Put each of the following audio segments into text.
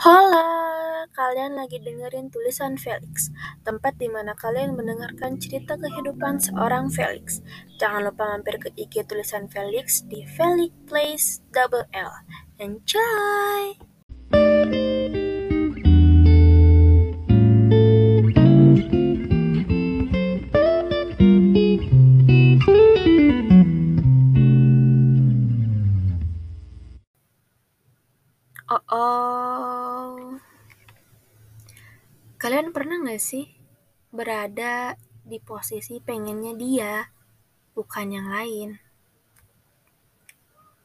Hola, kalian lagi dengerin tulisan Felix, tempat di mana kalian mendengarkan cerita kehidupan seorang Felix. Jangan lupa mampir ke IG tulisan Felix di Felix Place Double L. Enjoy! Kalian pernah gak sih berada di posisi pengennya dia, bukan yang lain?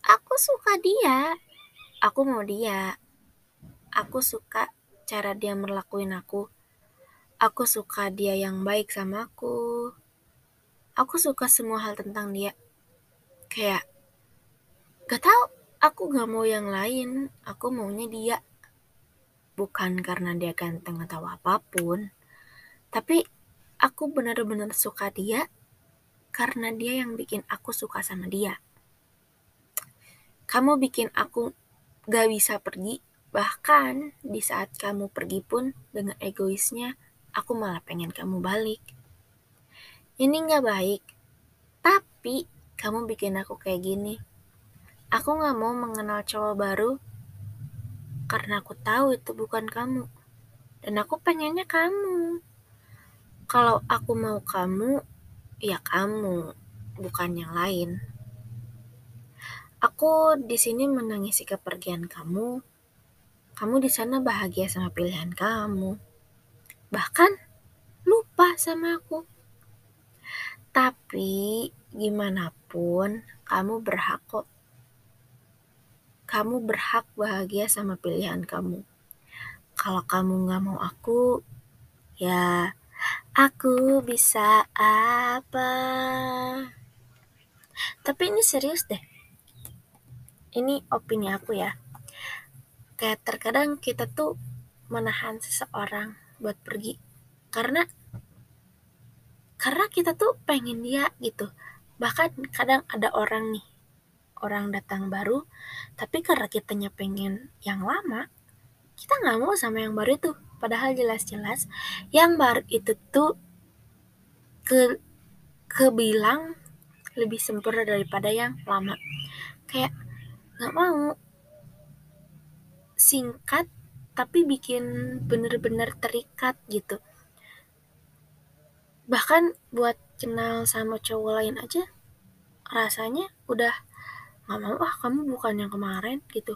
Aku suka dia, aku mau dia. Aku suka cara dia merlakuin aku. Aku suka dia yang baik sama aku. Aku suka semua hal tentang dia. Kayak, gak tau, aku gak mau yang lain, aku maunya dia. Bukan karena dia ganteng atau apa pun, tapi aku benar-benar suka dia karena dia yang bikin aku suka sama dia. Kamu bikin aku gak bisa pergi, bahkan di saat kamu pergi pun dengan egoisnya, aku malah pengen kamu balik. Ini gak baik, tapi kamu bikin aku kayak gini. Aku gak mau mengenal cowok baru karena aku tahu itu bukan kamu. Dan aku pengennya kamu. Kalau aku mau kamu, ya kamu, bukan yang lain. Aku di sini menangisi kepergian kamu. Kamu di sana bahagia sama pilihan kamu. Bahkan lupa sama aku. Tapi gimana pun kamu berhak kok kamu berhak bahagia sama pilihan kamu. Kalau kamu gak mau aku, ya aku bisa apa? Tapi ini serius deh. Ini opini aku ya. Kayak terkadang kita tuh menahan seseorang buat pergi karena karena kita tuh pengen dia gitu. Bahkan kadang ada orang nih, orang datang baru, tapi karena kitanya pengen yang lama, kita nggak mau sama yang baru itu. Padahal jelas-jelas yang baru itu tuh ke kebilang lebih sempurna daripada yang lama. Kayak nggak mau singkat tapi bikin bener-bener terikat gitu. Bahkan buat kenal sama cowok lain aja rasanya udah nggak mau ah kamu bukan yang kemarin gitu.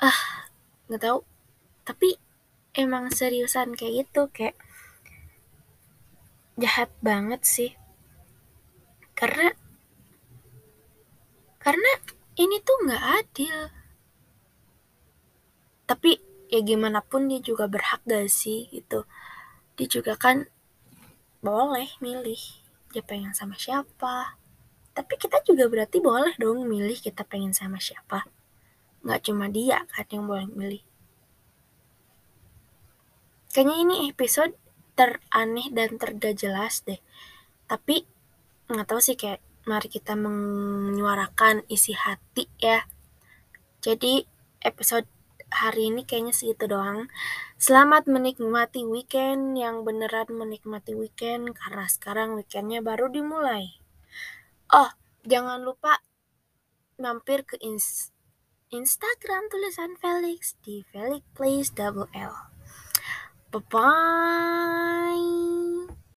Ah nggak tahu. Tapi emang seriusan kayak gitu kayak jahat banget sih. Karena karena ini tuh nggak adil. Tapi ya gimana pun dia juga berhak gak sih gitu. Dia juga kan boleh milih dia pengen sama siapa tapi kita juga berarti boleh dong milih kita pengen sama siapa. Nggak cuma dia kan yang boleh milih. Kayaknya ini episode teraneh dan tergak jelas deh. Tapi nggak tahu sih kayak mari kita menyuarakan isi hati ya. Jadi episode hari ini kayaknya segitu doang. Selamat menikmati weekend yang beneran menikmati weekend karena sekarang weekendnya baru dimulai. Oh, jangan lupa mampir ke ins Instagram tulisan Felix di Felix Place Double L. Bye bye.